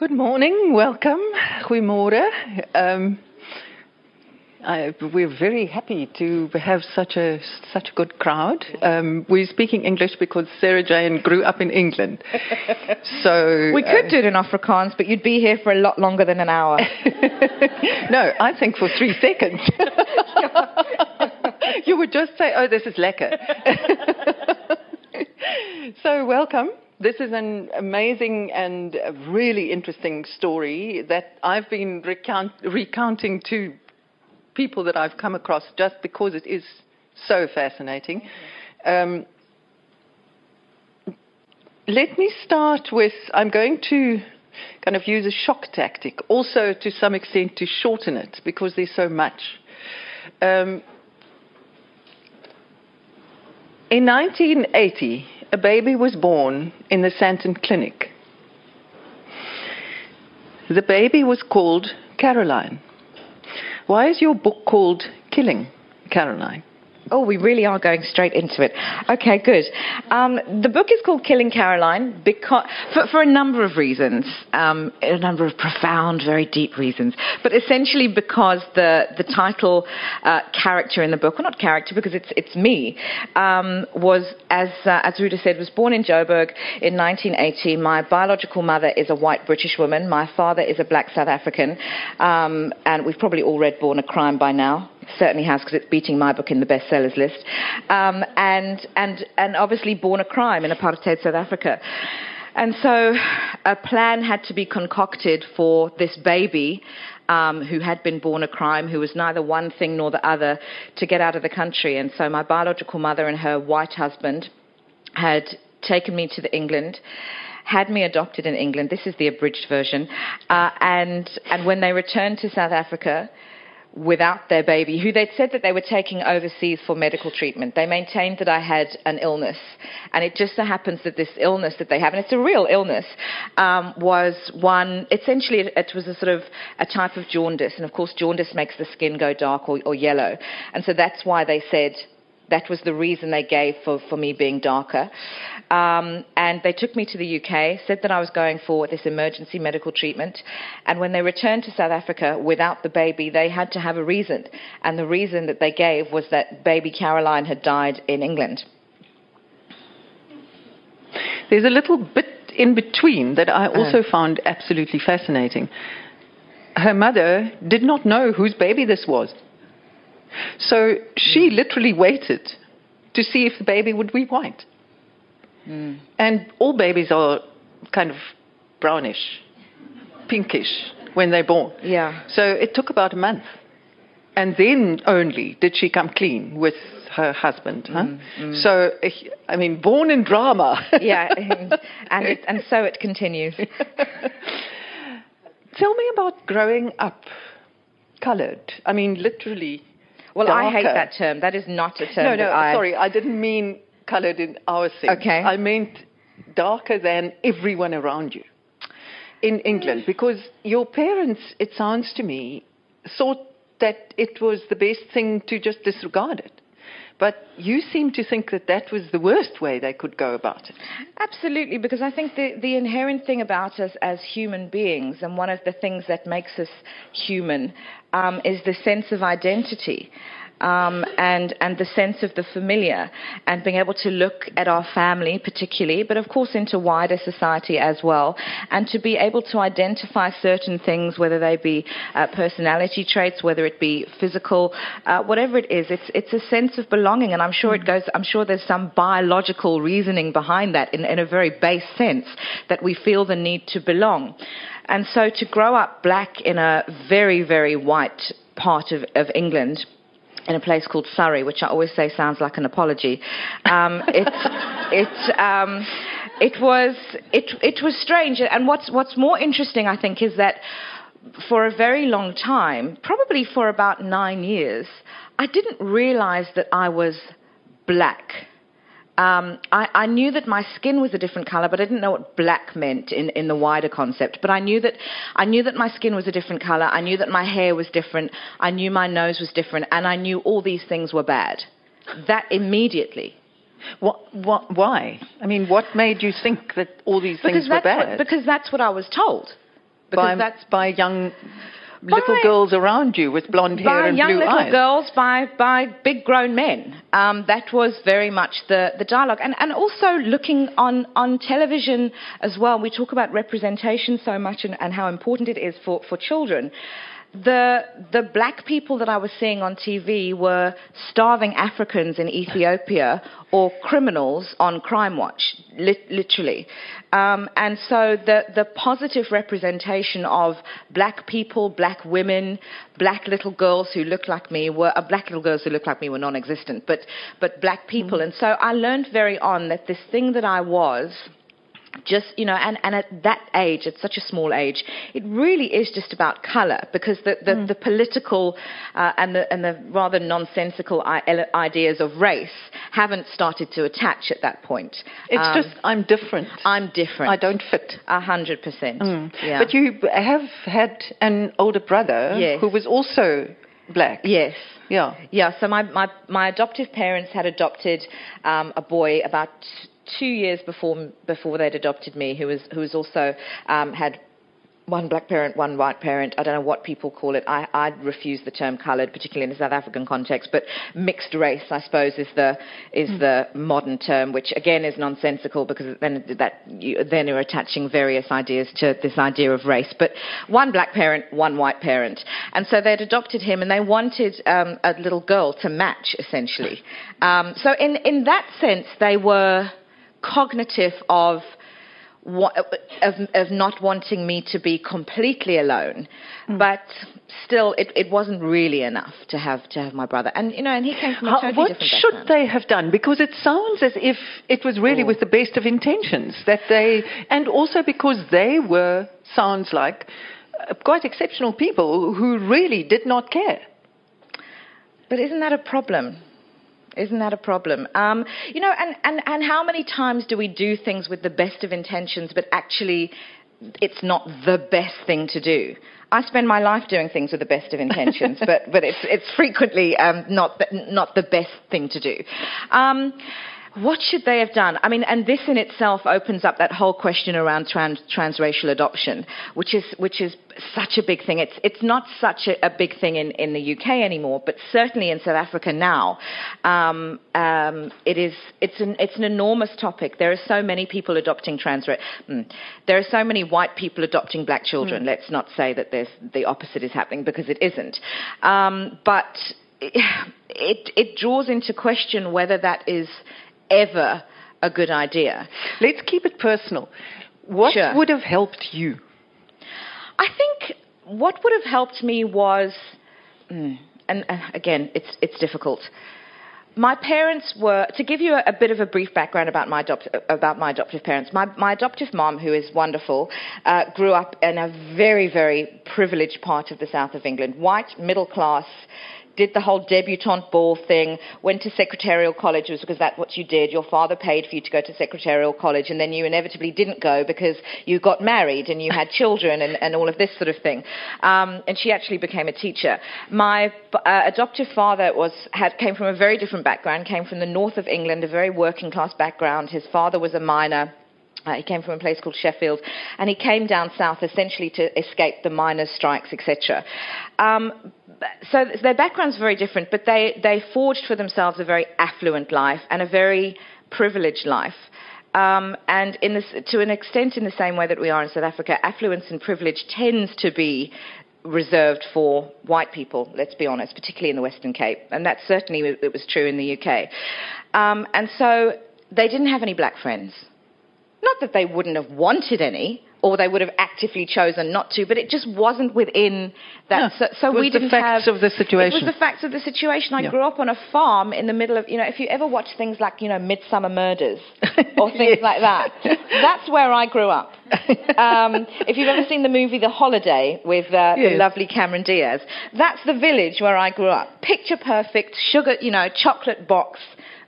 Good morning, welcome, goeiemorgen. Um, I, we're very happy to have such a such a good crowd. Um, we're speaking English because Sara Jayne grew up in England, so we could uh, do it in Afrikaans, but you'd be here for a lot longer than an hour. no, I think for three seconds. you would just say, "Oh, this is lekker." so welcome this is an amazing and really interesting story that I've been recount, recounting to people that I've come across just because it is so fascinating. Um, let me start with I'm going to kind of use a shock tactic, also to some extent to shorten it because there's so much. Um, in 1980, a baby was born in the Sandton Clinic. The baby was called Karoline. Why is your book called Killing Karoline? Oh, we really are going straight into it. Okay, good. Um, the book is called Killing Karoline because, for, for a number of reasons, um, a number of profound, very deep reasons, but essentially because the, the title uh, character in the book, well, not character because it's, it's me, um, was, as, uh, as Ruda said, was born in Joburg in 1980. My biological mother is a white British woman. My father is a black South African. Um, and we've probably all read Born a Crime by now certainly has because it's beating my book in the bestsellers list, um, and, and, and obviously born a crime in apartheid South Africa. And so a plan had to be concocted for this baby um, who had been born a crime, who was neither one thing nor the other, to get out of the country. And so my biological mother and her white husband had taken me to England had me adopted in England. This is the abridged version. Uh, and, and when they returned to South Africa, without their baby, who they'd said that they were taking overseas for medical treatment. They maintained that I had an illness, and it just so happens that this illness that they have, and it's a real illness, um, was one. Essentially, it, it, was a sort of a type of jaundice, and of course, jaundice makes the skin go dark or, or yellow, and so that's why they said that was the reason they gave for, for me being darker. Um, and they took me to the UK, said that I was going for this emergency medical treatment. And when they returned to South Africa without the baby, they had to have a reason. And the reason that they gave was that baby Karoline had died in England. There's a little bit in between that I also uh. found absolutely fascinating. Her mother did not know whose baby this was. So she mm. literally waited to see if the baby would be white. Mm. And all babies are kind of brownish, pinkish when they're born. Yeah. So it took about a month. And then only did she come clean with her husband. Huh? Mm, mm. So, I mean, born in drama. yeah, and, it, and so it continues. Tell me about growing up colored. I mean, literally well, darker. I hate that term. That is not a term. No, no, I... sorry, I didn't mean coloured in our sense. Okay. I meant darker than everyone around you in England because your parents, it sounds to me, thought that it was the best thing to just disregard it. But you seem to think that that was the worst way they could go about it. Absolutely, because I think the, the inherent thing about us as human beings, and one of the things that makes us human, um, is the sense of identity um, and and the sense of the familiar, and being able to look at our family particularly, but of course into wider society as well, and to be able to identify certain things, whether they be uh, personality traits, whether it be physical, uh, whatever it is. It's it's a sense of belonging, and I'm sure it goes. I'm sure there's some biological reasoning behind that, in, in a very base sense, that we feel the need to belong. And so to grow up black in a very, very white part of, of England in a place called Surrey, which I always say sounds like an apology. Um, it, it, um, it, was, it, it was strange. And what's, what's more interesting, I think, is that for a very long time, probably for about nine years, I didn't realize that I was black. Um, I, I, knew that my skin was a different color, but I didn't know what black meant in, in the wider concept. But I knew that I knew that my skin was a different color. I knew that my hair was different. I knew my nose was different, and I knew all these things were bad. That immediately. What, what, why? I mean, what made you think that all these things were bad? What, because that's what I was told. by, that's by young little girls around you with blonde hair by and young blue little eyes. girls, by by big grown men. Um, that was very much the, the dialogue, and and also looking on on television as well. We talk about representation so much and, and how important it is for for children. The the black people that I was seeing on TV were starving Africans in Ethiopia or criminals on Crime Watch, lit- literally. Um, and so the the positive representation of black people, black women, black little girls who look like me were uh, black little girls who look like me were non-existent, but but black people. And so I learned very on that this thing that I was just you know and, and at that age at such a small age it really is just about color because the the, the political uh, and the and the rather nonsensical ideas of race haven't started to attach at that point It's Um, just, I'm different. i'm different I don't fit. a hundred percent But you have had an older brother Yes. who was also black. yes Yeah. Yeah, so my, my, my adoptive parents had adopted um, a boy about two years before before they'd adopted me, who was who was also um, had one black parent, one white parent. I don't know what people call it. I, I refuse the term coloured, particularly in the South African context. But mixed race, I suppose, is the is the modern term, which again is nonsensical because then that you, then you're attaching various ideas to this idea of race. But one black parent, one white parent, and so they'd adopted him, and they wanted um, a little girl to match, essentially. Um, so in in that sense, they were cognitive of of, of not wanting me to be completely alone, but still, it, it wasn't really enough to have to have my brother. And you know, and he came from a How- totally what different should background. they have done? Because it sounds as if it was really Oh. with the best of intentions that they, and also because they were, sounds like, uh, quite exceptional people who really did not care. But isn't that a problem? Isn't that a problem? Um, you know, and, and, and how many times do we do things with the best of intentions, but actually it's not the best thing to do? I spend my life doing things with the best of intentions, but, but it's, it's frequently um, not, the, not the best thing to do. Um, what should they have done? I mean, and this in itself opens up that whole question around trans, transracial adoption, which is which is such a big thing. It's it's not such a, a big thing in, in the UK anymore, but certainly in South Africa now, um, um, it is it's an it's an enormous topic. There are so many people adopting trans. Mm, there are so many white people adopting black children. Let's not say that the opposite is happening because it isn't. Um, but it it draws into question whether that is ever a good idea. Let's keep it personal. What Sure. would have helped you? I think what would have helped me was, mm, and again, it's it's difficult. My parents were to give you a, a bit of a brief background about my adopt, about my adoptive parents. My my adoptive mom, who is wonderful, uh, grew up in a very very privileged part of the south of England, white middle class. Did the whole debutante ball thing, went to secretarial college because that's what you did. Your father paid for you to go to secretarial college, and then you inevitably didn't go because you got married and you had children and, and all of this sort of thing. Um, and she actually became a teacher. My uh, adoptive father was had came from a very different background. Came from the north of England, a very working class background. His father was a miner. Uh, he came from a place called Sheffield, and he came down south essentially to escape the miners' strikes, etc. Um, so their backgrounds very different, but they, they forged for themselves a very affluent life and a very privileged life. Um, and in this, to an extent, in the same way that we are in South Africa, affluence and privilege tends to be reserved for white people, let's be honest, particularly in the Western Cape. And that certainly it was true in the UK. Um, and so they didn't have any black friends. Not that they wouldn't have wanted any, or they would have actively chosen not to, but it just wasn't within that. So so it was we the didn't facts have of the situation. It was the facts of the situation. I Yeah. grew up on a farm in the middle of, you know, if you ever watch things like, you know, Midsomer Murders or things Yes. like that, that's where I grew up. Um, if you've ever seen the movie The Holiday with uh, the lovely Cameron Diaz, that's the village where I grew up. Picture perfect, sugar, you know, chocolate box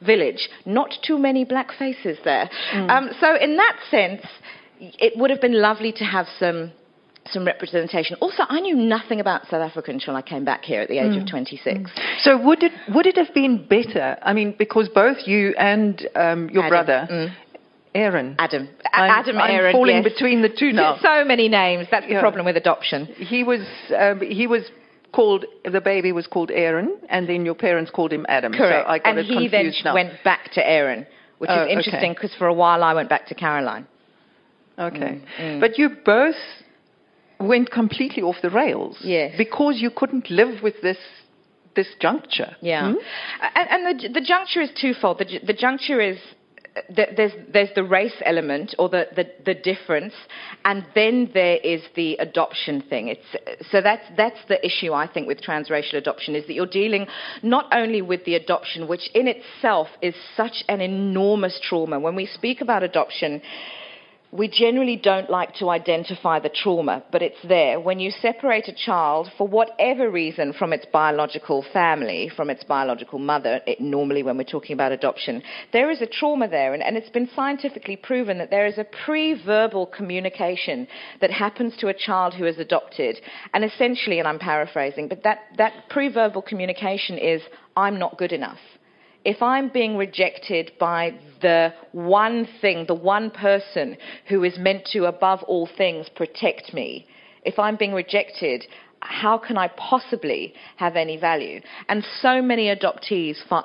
village. Not too many black faces there. Um, so in that sense, it would have been lovely to have some some representation. Also, I knew nothing about South Africa until I came back here at the age of 26. So would it would it have been better? I mean, because both you and um, your Adam, brother mm. Aaron. Adam. I'm, Adam I'm Aaron. falling yes. between the two now. So many names. That's the Yeah. problem with adoption. He was um, he was called the baby was called Aaron, and then your parents called him Adam. Correct. So I got and it he then now. went back to Aaron, which Oh, is interesting because for a while I went back to Karoline. Okay. Mm, But you both went completely off the rails. Yes. Because you couldn't live with this this juncture. Yeah, Hmm? and, and the the juncture is twofold. The, the juncture is there's there's the race element or the, the, the difference, and then there is the adoption thing. It's so that's that's the issue I think with transracial adoption is that you're dealing not only with the adoption, which in itself is such an enormous trauma. When we speak about adoption. We generally don't like to identify the trauma, but it's there. When you separate a child for whatever reason from its biological family, from its biological mother, it, normally when we're talking about adoption, there is a trauma there, and, and it's been scientifically proven that there is a pre verbal communication that happens to a child who is adopted. And essentially, and I'm paraphrasing, but that, that pre verbal communication is, I'm not good enough if I'm being rejected by the one thing, the one person who is meant to, above all things, protect me, if I'm being rejected, how can I possibly have any value? And so many adoptees, uh,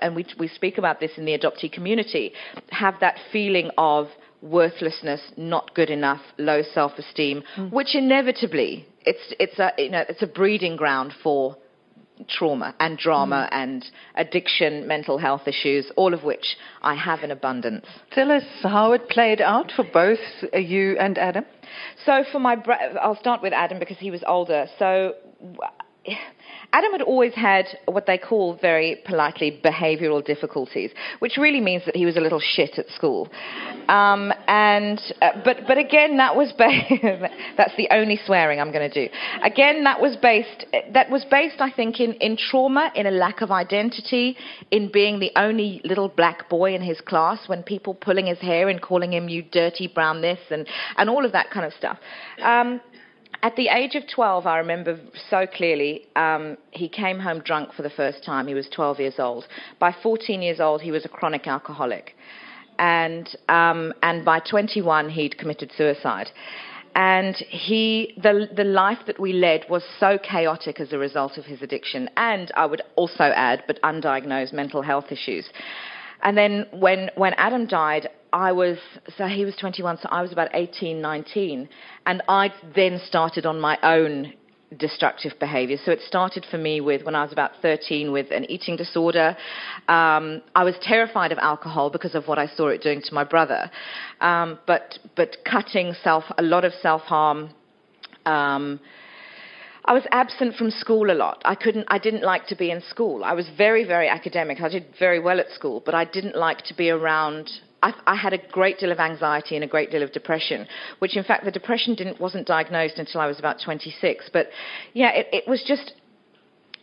and we, we speak about this in the adoptee community, have that feeling of worthlessness, not good enough, low self-esteem, mm. which inevitably it's it's a you know it's a breeding ground for trauma and drama and addiction, mental health issues, all of which I have in abundance. Tell us how it played out for both uh, you and Adam. So for my, bro- I'll start with Adam because he was older. So Adam had always had what they call very politely behavioural difficulties, which really means that he was a little shit at school. Um, and uh, but but again, that was ba- that's the only swearing I'm going to do. Again, that was based that was based, I think, in in trauma, in a lack of identity, in being the only little black boy in his class, when people pulling his hair and calling him you dirty brown this and and all of that kind of stuff. Um, at the age of 12, I remember so clearly, um, he came home drunk for the first time. He was 12 years old. By 14 years old, he was a chronic alcoholic. And, um, and by 21, he'd committed suicide. And he, the, the life that we led was so chaotic as a result of his addiction, and I would also add, but undiagnosed mental health issues. And then when, when Adam died, I was, so he was 21, so I was about 18, 19. And I then started on my own destructive behavior. So it started for me with when I was about 13 with an eating disorder. Um, I was terrified of alcohol because of what I saw it doing to my brother. Um, but, but cutting self, a lot of self harm. Um, I was absent from school a lot. I couldn't. I didn't like to be in school. I was very, very academic. I did very well at school, but I didn't like to be around. I, I had a great deal of anxiety and a great deal of depression, which, in fact, the depression didn't wasn't diagnosed until I was about 26. But yeah, it, it was just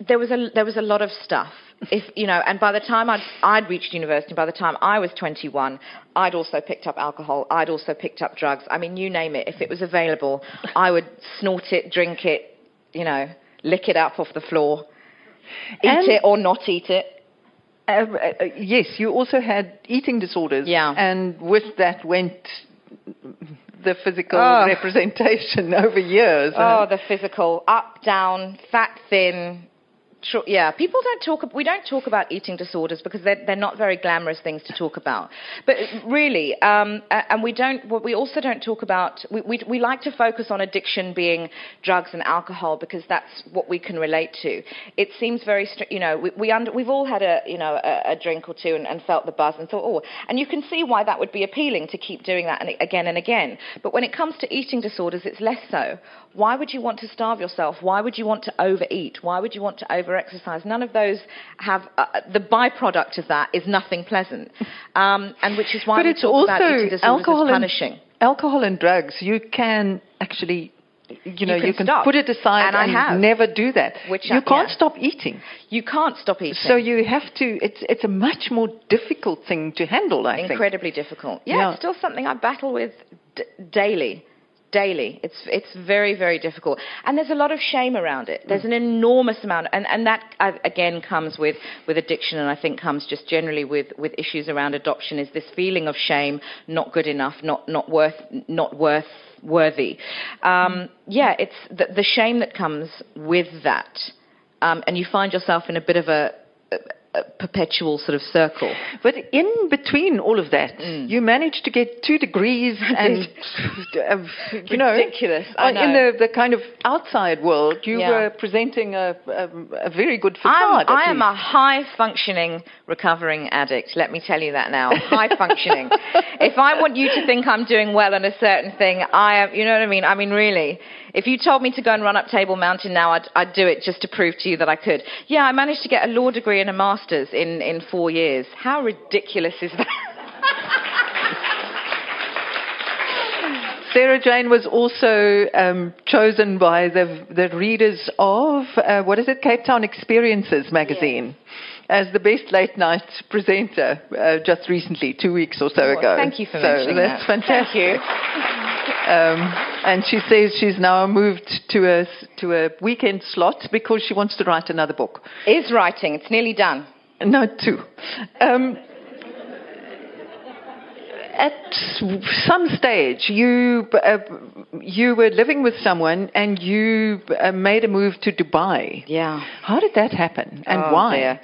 there was a there was a lot of stuff. If you know, and by the time I'd I'd reached university, by the time I was 21, I'd also picked up alcohol. I'd also picked up drugs. I mean, you name it. If it was available, I would snort it, drink it, you know, lick it up off the floor, eat And- it or not eat it. Uh, uh, yes, you also had eating disorders. Yeah. And with that went the physical Oh. representation over years. Oh, the physical up, down, fat, thin. Yeah, people don't talk. We don't talk about eating disorders because they're, they're not very glamorous things to talk about. But really, um, and we don't. We also don't talk about. We, we we like to focus on addiction being drugs and alcohol because that's what we can relate to. It seems very. You know, we, we under, we've all had a you know a, a drink or two and, and felt the buzz and thought, oh, and you can see why that would be appealing to keep doing that and again and again. But when it comes to eating disorders, it's less so. Why would you want to starve yourself? Why would you want to overeat? Why would you want to overexercise? None of those have uh, the byproduct of that is nothing pleasant, um, and which is why but we it's talk also about eating alcohol as and punishing. alcohol and drugs. You can actually, you know, can you can stop. put it aside And I have. never do that. Which you I- can't yeah. stop eating. You can't stop eating. So you have to. It's it's a much more difficult thing to handle. I think. incredibly difficult. Yeah, Yeah. it's still something I battle with d- daily, daily. It's it's very very difficult, and there's a lot of shame around it. There's an enormous amount, and and that uh, again comes with with addiction, and I think comes just generally with with issues around adoption. Is this feeling of shame, not good enough, not not worth not worth worthy. Um, yeah, it's the, the, shame that comes with that, um, and you find yourself in a bit of a, a perpetual sort of circle. But in between all of that, mm. you managed to get two degrees and, uh, you know, ridiculous. I know. In the, the kind of outside world, you yeah. were presenting a, a, a, very good facade. I'm, I am a high functioning recovering addict. Let me tell you that now. High functioning. if I want you to think I'm doing well on a certain thing, I am. You know what I mean? I mean, really. If you told me to go and run up Table Mountain now, I'd, I'd do it just to prove to you that I could. Yeah, I managed to get a law degree and a master's in, in four years. How ridiculous is that? Sara Jayne was also um, chosen by the, the readers of, uh, what is it, Cape Town Experiences magazine. Yes. As the best late night presenter uh, just recently, two weeks or so oh, ago. Thank you for so mentioning that's that. fantastic. Thank you. Um, and she says she's now moved to a to a weekend slot because she wants to write another book. Is writing? It's nearly done. No, two. Um, at some stage, you uh, you were living with someone and you uh, made a move to Dubai. Yeah. How did that happen and oh, why? Dear.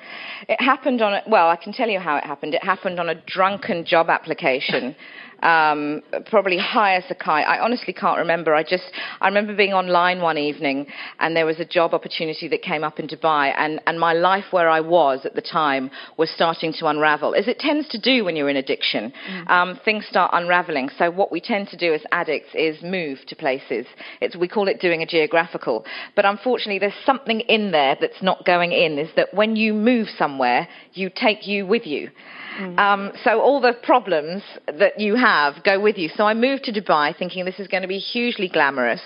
It happened on a, well, I can tell you how it happened. It happened on a drunken job application um, probably high as a kite. I honestly can't remember. I just I remember being online one evening and there was a job opportunity that came up in Dubai, and and my life where I was at the time was starting to unravel, as it tends to do when you're in addiction. Mm. Um, things start unraveling. So what we tend to do as addicts is move to places. It's we call it doing a geographical. But unfortunately, there's something in there that's not going in. Is that when you move somewhere, you take you with you. Mm. Um, so all the problems that you have go with you. So I moved to Dubai thinking this is going to be hugely glamorous.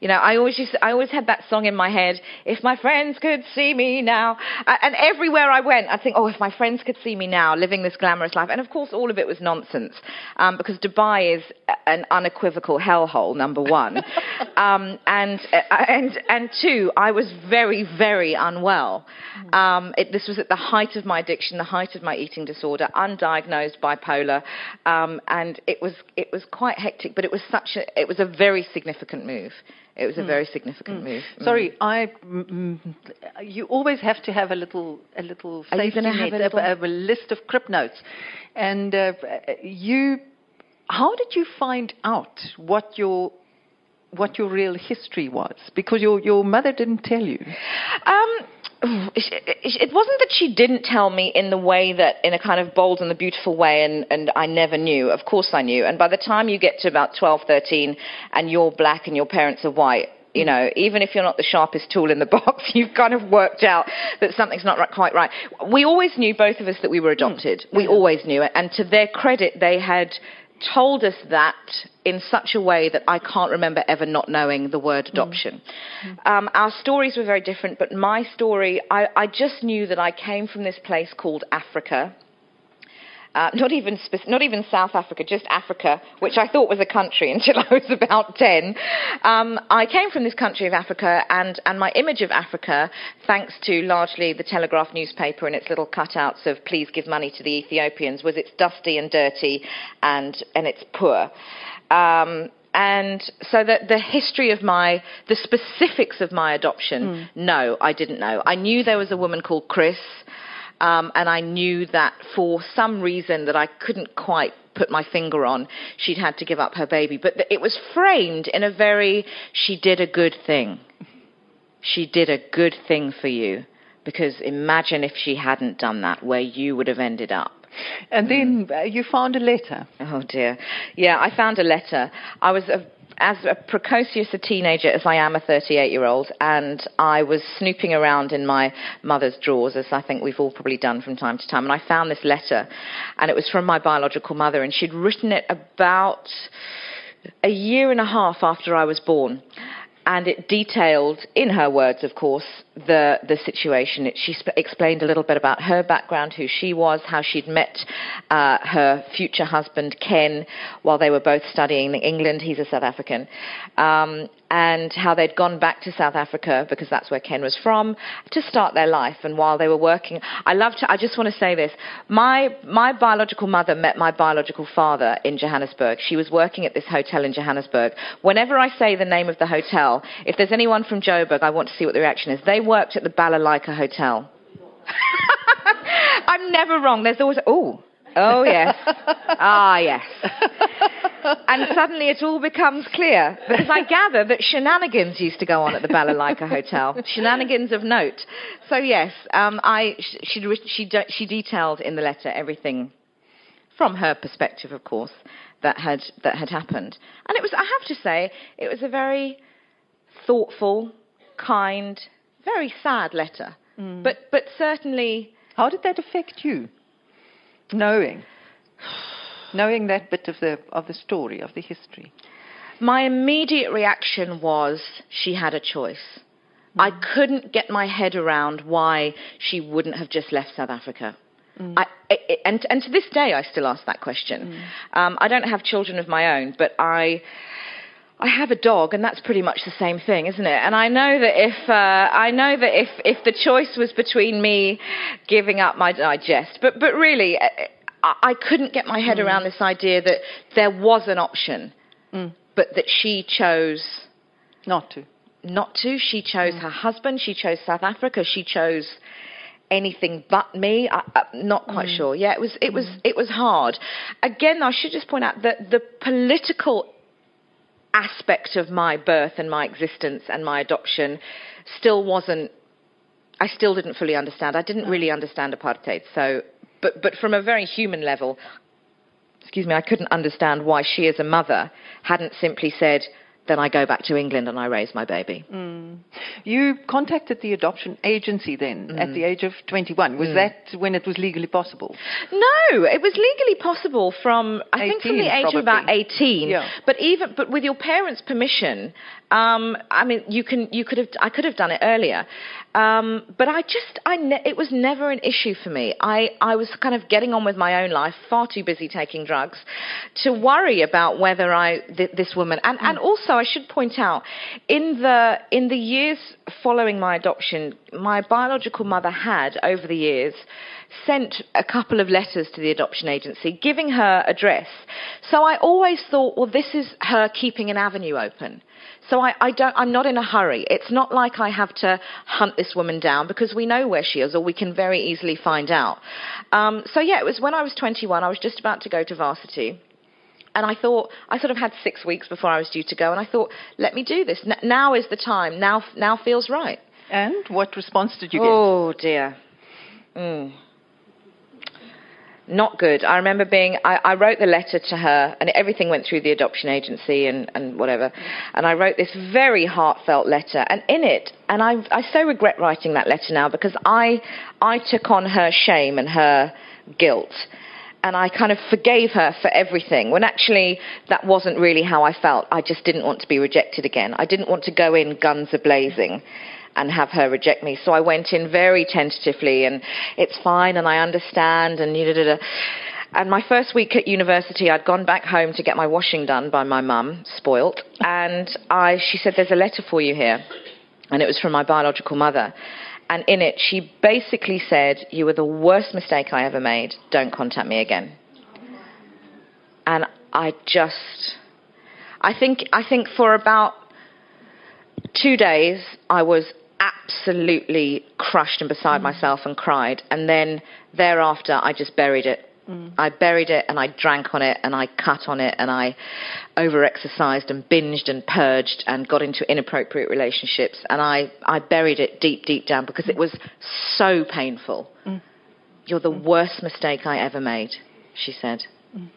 You know, I always used, I always had that song in my head, if my friends could see me now. And everywhere I went, I'd think, oh, if my friends could see me now living this glamorous life. And of course, all of it was nonsense um, because Dubai is an unequivocal hellhole, number one. um, and, uh, and, and two, I was very, very unwell. Mm. Um, it, this was at the height of my addiction, the height of my eating disorder undiagnosed bipolar, um, and it was it was quite hectic. But it was such a it was a very significant move. It was a mm. very significant mm. move. Mm. Sorry, I. you always have to have a little a little safety net, a, little? A, a, list of crib notes, and uh, you. How did you find out what your what your real history was? Because your your mother didn't tell you. Um, Oh, it wasn't that she didn't tell me in the way that, in a kind of bold and the beautiful way, and, and I never knew. Of course I knew. And by the time you get to about 12, 13, and you're black and your parents are white, you know, even if you're not the sharpest tool in the box, you've kind of worked out that something's not right, quite right. We always knew, both of us, that we were adopted. We mm. always knew it. And to their credit, they had told us that in such a way that I can't remember ever not knowing the word mm. adoption. Mm. Um, our stories were very different, but my story, I, I just knew that I came from this place called Africa uh, not even not even South Africa, just Africa, which I thought was a country until I was about ten. Um, I came from this country of Africa, and and my image of Africa, thanks to largely the Telegraph newspaper and its little cutouts of "Please give money to the Ethiopians," was it's dusty and dirty, and and it's poor. Um, and so that the history of my, the specifics of my adoption, mm. no, I didn't know. I knew there was a woman called Chris. Um, and I knew that for some reason that I couldn't quite put my finger on, she'd had to give up her baby. But it was framed in a very, she did a good thing. She did a good thing for you. Because imagine if she hadn't done that, where you would have ended up. And then mm. you found a letter. Oh dear. Yeah, I found a letter. I was a as a precocious a teenager as I am a 38 year old, and I was snooping around in my mother's drawers, as I think we've all probably done from time to time, and I found this letter, and it was from my biological mother, and she'd written it about a year and a half after I was born and it detailed, in her words, of course, the the situation. It, she sp- explained a little bit about her background, who she was, how she'd met uh, her future husband Ken while they were both studying in England. He's a South African, um, and how they'd gone back to South Africa because that's where Ken was from to start their life. And while they were working, I love to. I just want to say this: my my biological mother met my biological father in Johannesburg. She was working at this hotel in Johannesburg. Whenever I say the name of the hotel, if there's anyone from Joburg, I want to see what the reaction is. They worked at the Balalaika Hotel. I'm never wrong. There's always oh. Oh yes. ah yes. and suddenly it all becomes clear because I gather that shenanigans used to go on at the Balalaika Hotel, shenanigans of note. So yes, um, I she, she she detailed in the letter everything from her perspective, of course, that had that had happened, and it was I have to say it was a very thoughtful, kind, very sad letter, mm. but but certainly. How did that affect you? Knowing knowing that bit of the, of the story, of the history? My immediate reaction was she had a choice. Mm. I couldn't get my head around why she wouldn't have just left South Africa. Mm. I, it, and, and to this day, I still ask that question. Mm. Um, I don't have children of my own, but I. I have a dog, and that's pretty much the same thing, isn't it? And I know that if uh, I know that if if the choice was between me giving up my digest, but but really, I, couldn't get my head mm. around this idea that there was an option, mm. but that she chose not to. Not to. She chose mm. her husband. She chose South Africa. She chose anything but me. I, am not quite mm. sure. Yeah, it was. It was. Mm. It was hard. Again, I should just point out that the political aspect of my birth and my existence and my adoption still wasn't I still didn't fully understand. I didn't really understand apartheid. So but, but from a very human level, excuse me, I couldn't understand why she, as a mother, hadn't simply said, then I go back to England and I raise my baby. Mm. You contacted the adoption agency then mm. at the age of 21. Was mm. that when it was legally possible? No, it was legally possible from I 18, think from the age probably. of about 18. Yeah. But even but with your parents' permission, um, I mean, you can you could have I could have done it earlier. Um, but I just, I ne- it was never an issue for me. I, I was kind of getting on with my own life, far too busy taking drugs, to worry about whether I, th- this woman, and, mm. and also I should point out, in the, in the years following my adoption, my biological mother had, over the years, sent a couple of letters to the adoption agency giving her address. So I always thought, well, this is her keeping an avenue open. So I, I don't, I'm not in a hurry. It's not like I have to hunt this woman down because we know where she is or we can very easily find out. Um, so yeah, it was when I was 21, I was just about to go to varsity. And I thought, I sort of had six weeks before I was due to go, and I thought, let me do this. N- now is the time. Now, now feels right. And what response did you get? Oh dear. Mm not good. I remember being, I, I, wrote the letter to her, and everything went through the adoption agency and, and whatever. And I wrote this very heartfelt letter, and in it, and I, I so regret writing that letter now because I, I took on her shame and her guilt. And I kind of forgave her for everything, when actually that wasn't really how I felt. I just didn't want to be rejected again. I didn't want to go in guns a blazing and have her reject me. So I went in very tentatively, and it's fine, and I understand, and da da da. And my first week at university, I'd gone back home to get my washing done by my mum, spoilt, and I, she said, "There's a letter for you here," and it was from my biological mother. And in it, she basically said, You were the worst mistake I ever made. Don't contact me again. And I just, I think, I think for about two days, I was absolutely crushed and beside mm. myself and cried. And then thereafter, I just buried it. Mm. I buried it and I drank on it and I cut on it and I over-exercised and binged and purged and got into inappropriate relationships and I, I buried it deep, deep down because it was so painful. Mm. You're the worst mistake I ever made, she said. Mm.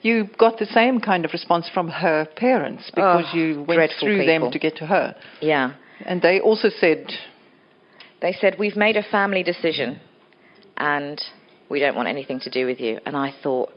You got the same kind of response from her parents because oh, you went through people. them to get to her. Yeah. And they also said. They said, We've made a family decision and we don't want anything to do with you. And I thought,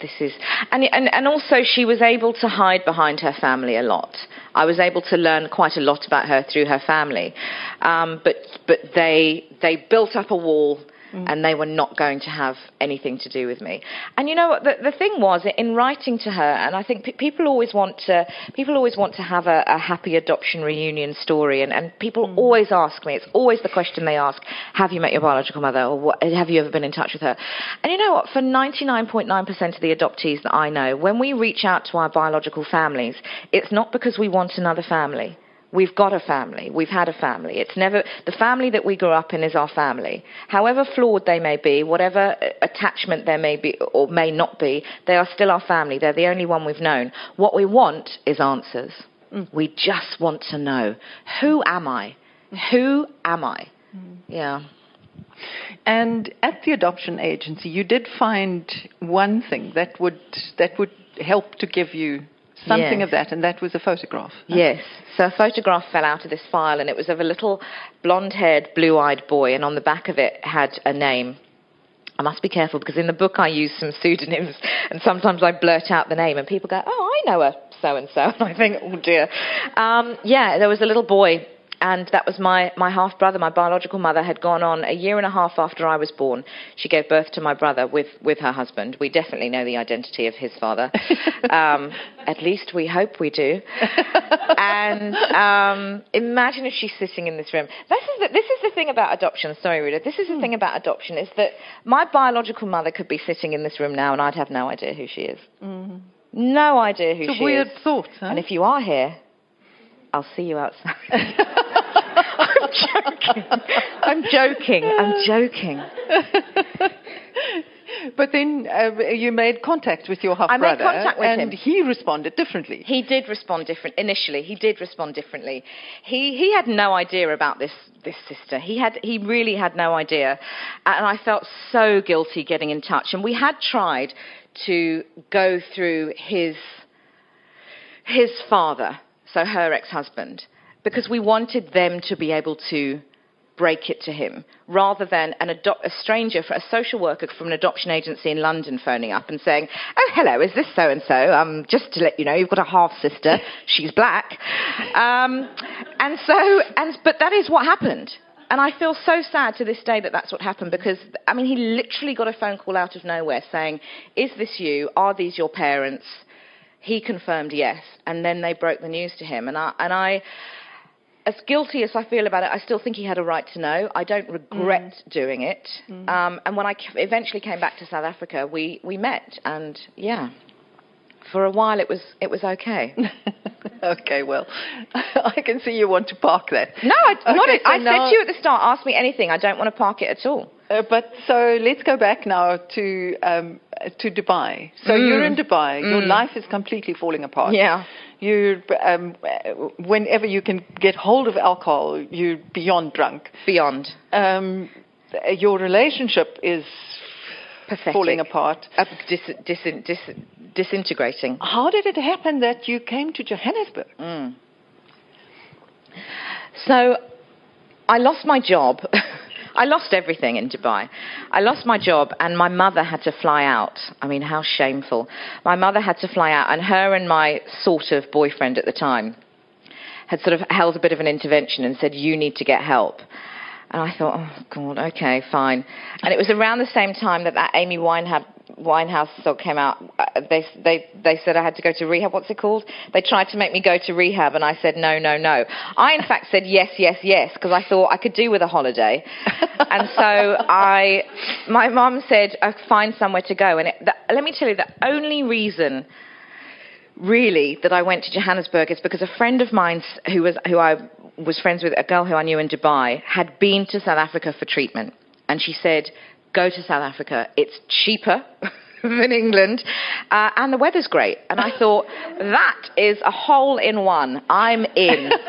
this is, and, and, and also she was able to hide behind her family a lot. I was able to learn quite a lot about her through her family. Um, but, but they, they built up a wall mm. and they were not going to have anything to do with me. And you know what? The, the thing was, in writing to her, and I think p- people always want to people always want to have a, a happy adoption reunion story, and, and people mm. always ask me. It's always the question they ask: Have you met your biological mother, or what, have you ever been in touch with her? And you know what? For 99.9% of the adoptees that I know, when we reach out to our biological families, it's not because we want another family. We've got a family. We've had a family. It's never the family that we grew up in is our family. However flawed they may be, whatever attachment there may be or may not be, they are still our family. They're the only one we've known. What we want is answers. Mm. We just want to know who am I? Who am I? Mm. Yeah. And at the adoption agency, you did find one thing that would that would help to give you something yes. of that, and that was a photograph. Yes. So a photograph fell out of this file, and it was of a little blonde haired, blue eyed boy, and on the back of it had a name. I must be careful because in the book I use some pseudonyms, and sometimes I blurt out the name, and people go, Oh, I know a so and so. And I think, Oh dear. Um, yeah, there was a little boy and that was my, my half brother. My biological mother had gone on a year and a half after I was born. She gave birth to my brother with, with her husband. We definitely know the identity of his father. um, at least we hope we do. and um, imagine if she's sitting in this room. This is, the, this is the thing about adoption. Sorry, Ruda. This is the thing about adoption is that my biological mother could be sitting in this room now, and I'd have no idea who she is. Mm-hmm. No idea who it's she is. It's a weird thought. Huh? And if you are here, I'll see you outside. I'm joking. I'm joking. I'm joking. But then uh, you made contact with your half brother. I made contact with and him. he responded differently. He did respond different initially. He did respond differently. He he had no idea about this this sister. He had he really had no idea, and I felt so guilty getting in touch. And we had tried to go through his his father so her ex husband, because we wanted them to be able to break it to him rather than an a stranger, a social worker from an adoption agency in London phoning up and saying, Oh, hello, is this so and so? Just to let you know, you've got a half sister, she's black. Um, and so, and, but that is what happened. And I feel so sad to this day that that's what happened because, I mean, he literally got a phone call out of nowhere saying, Is this you? Are these your parents? He confirmed yes, and then they broke the news to him. And I, and I, as guilty as I feel about it, I still think he had a right to know. I don't regret mm. doing it. Mm. Um, and when I eventually came back to South Africa, we, we met, and yeah, for a while it was it was okay. okay, well, I can see you want to park that. No, I, okay, not. So I now, said to you at the start, ask me anything. I don't want to park it at all. Uh, but so let's go back now to um, to Dubai. So mm. you're in Dubai. Mm. Your life is completely falling apart. Yeah. You, um, whenever you can get hold of alcohol, you're beyond drunk. Beyond. Um, your relationship is Pathetic. falling apart. Uh, dis, dis, dis, disintegrating. How did it happen that you came to Johannesburg? Mm. So I lost my job. I lost everything in Dubai. I lost my job, and my mother had to fly out. I mean, how shameful. My mother had to fly out, and her and my sort of boyfriend at the time had sort of held a bit of an intervention and said, You need to get help. And I thought, oh, God, okay, fine. And it was around the same time that that Amy Winehouse, Winehouse song came out. Uh, they, they, they said I had to go to rehab. What's it called? They tried to make me go to rehab, and I said, no, no, no. I, in fact, said yes, yes, yes, because I thought I could do with a holiday. and so I, my mum said, uh, find somewhere to go. And it, the, let me tell you, the only reason really that I went to Johannesburg is because a friend of mine who was who I was friends with a girl who I knew in Dubai, had been to South Africa for treatment. And she said, go to South Africa. It's cheaper than England, uh, and the weather's great. And I thought, that is a hole in one. I'm in.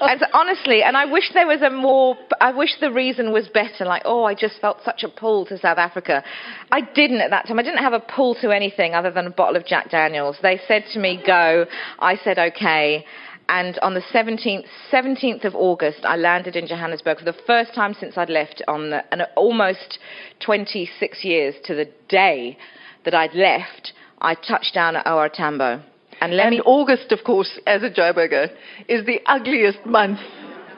and honestly, and I wish there was a more, I wish the reason was better, like, oh, I just felt such a pull to South Africa. I didn't at that time. I didn't have a pull to anything other than a bottle of Jack Daniels. They said to me, go. I said, okay. And on the 17th, 17th of August, I landed in Johannesburg for the first time since I'd left on the, almost 26 years to the day that I'd left, I touched down at OR Tambo. And, and me... August, of course, as a Joburger, is the ugliest month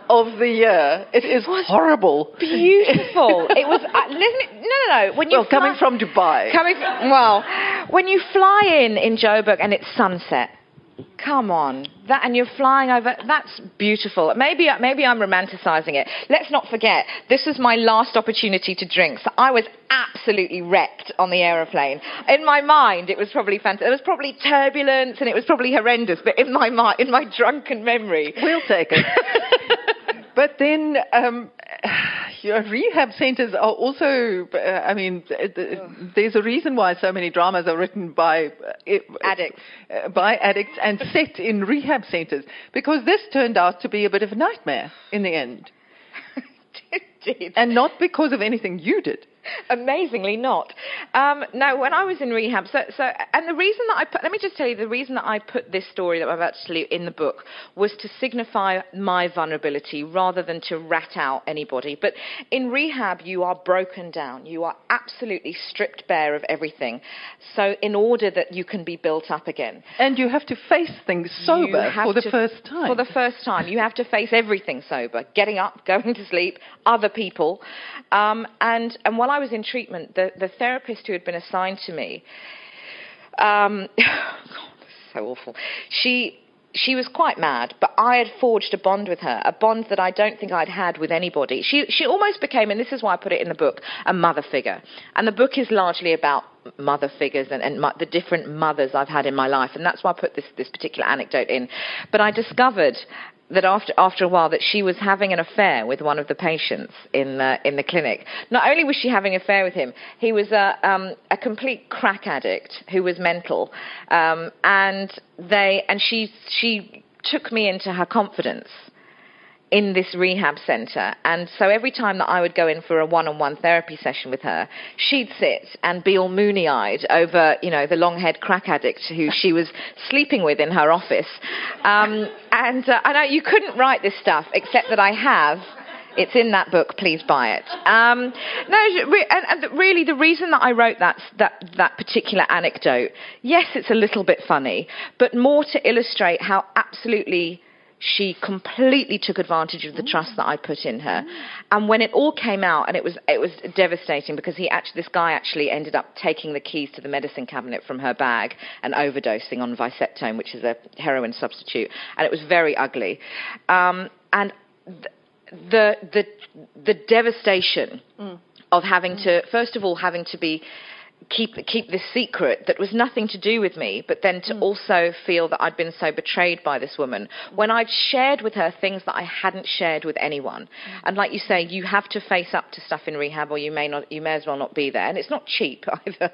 of the year. It is it horrible. Beautiful. it was. Uh, no, no, no. When you well, fly, coming from Dubai. Coming from, well, when you fly in in Joburg and it's sunset Come on, that and you're flying over. That's beautiful. Maybe maybe I'm romanticizing it. Let's not forget this was my last opportunity to drink, so I was absolutely wrecked on the aeroplane. In my mind, it was probably fantastic. There was probably turbulence and it was probably horrendous, but in my mind, in my drunken memory, we'll take it. but then um, your rehab centers are also, uh, I mean, there's a reason why so many dramas are written by uh, addicts. Uh, by addicts and set in rehab centers because this turned out to be a bit of a nightmare in the end. And not because of anything you did. Amazingly not. Um, no, when I was in rehab, so, so, and the reason that I put, let me just tell you, the reason that I put this story that I'm about to tell you in the book was to signify my vulnerability rather than to rat out anybody. But in rehab, you are broken down. You are absolutely stripped bare of everything. So in order that you can be built up again. And you have to face things sober for the first time. For the first time. You have to face everything sober. Getting up, going to sleep, other people. Um, and, and while I was in treatment, the, the therapist who had been assigned to me, um, so awful. She she was quite mad, but I had forged a bond with her, a bond that I don't think I'd had with anybody. She she almost became, and this is why I put it in the book, a mother figure. And the book is largely about mother figures and, and the different mothers I've had in my life, and that's why I put this this particular anecdote in. But I discovered that after after a while that she was having an affair with one of the patients in the in the clinic. Not only was she having an affair with him, he was a um, a complete crack addict who was mental, um, and they and she she took me into her confidence in this rehab center. And so every time that I would go in for a one-on-one therapy session with her, she'd sit and be all moony-eyed over, you know, the long-haired crack addict who she was sleeping with in her office. Um, and uh, I know you couldn't write this stuff, except that I have. It's in that book. Please buy it. Um, no, and, and, really, the reason that I wrote that, that that particular anecdote, yes, it's a little bit funny, but more to illustrate how absolutely she completely took advantage of the trust that I put in her. And when it all came out, and it was it was devastating because he actually this guy actually ended up taking the keys to the medicine cabinet from her bag and overdosing on Vicodin, which is a heroin substitute, and it was very ugly. Um, and the the the devastation mm. of having to first of all having to be keep keep this secret that was nothing to do with me, but then to mm. also feel that I'd been so betrayed by this woman when I'd shared with her things that I hadn't shared with anyone. Mm. And like you say, you have to face up to stuff in rehab, or you may not, you may as well not be there, and it's not cheap either.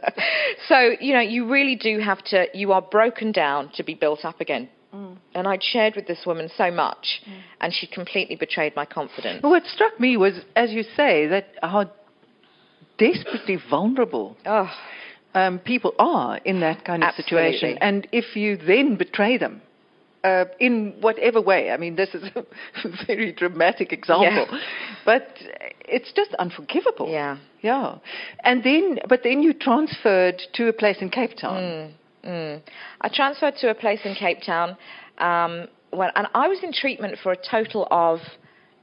so you know, you really do have to. You are broken down to be built up again. Mm. And I'd shared with this woman so much, mm. and she completely betrayed my confidence. Well, what struck me was, as you say, that how desperately vulnerable oh. um, people are in that kind of Absolutely. situation. And if you then betray them, uh, in whatever way. I mean, this is a very dramatic example, yeah. but it's just unforgivable. Yeah, yeah. And then, but then you transferred to a place in Cape Town. Mm, mm. I transferred to a place in Cape Town, um, when, and I was in treatment for a total of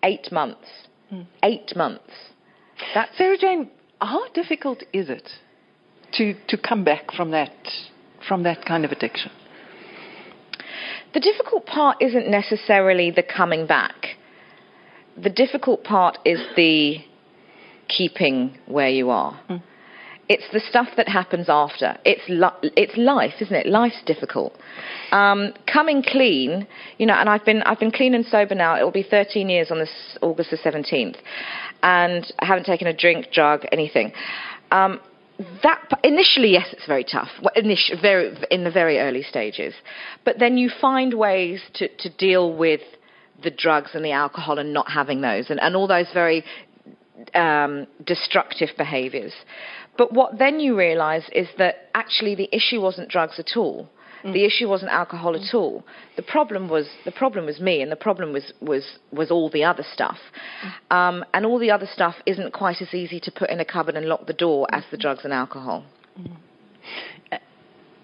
eight months. Mm. Eight months. That Sara Jayne, how difficult is it to, to come back from that, from that kind of addiction? The difficult part isn't necessarily the coming back. The difficult part is the keeping where you are. Mm. It's the stuff that happens after. It's li- it's life, isn't it? Life's difficult. Um, coming clean, you know, and I've been I've been clean and sober now. It will be 13 years on this August the 17th, and I haven't taken a drink, drug, anything. Um, that initially, yes, it's very tough. Initially, very in the very early stages, but then you find ways to, to deal with the drugs and the alcohol and not having those, and, and all those very um, destructive behaviours. But what then you realise is that actually the issue wasn't drugs at all. Mm. The issue wasn't alcohol at all. The problem was the problem was me, and the problem was was was all the other stuff. Mm. Um, and all the other stuff isn't quite as easy to put in a cupboard and lock the door as the drugs and alcohol. Mm.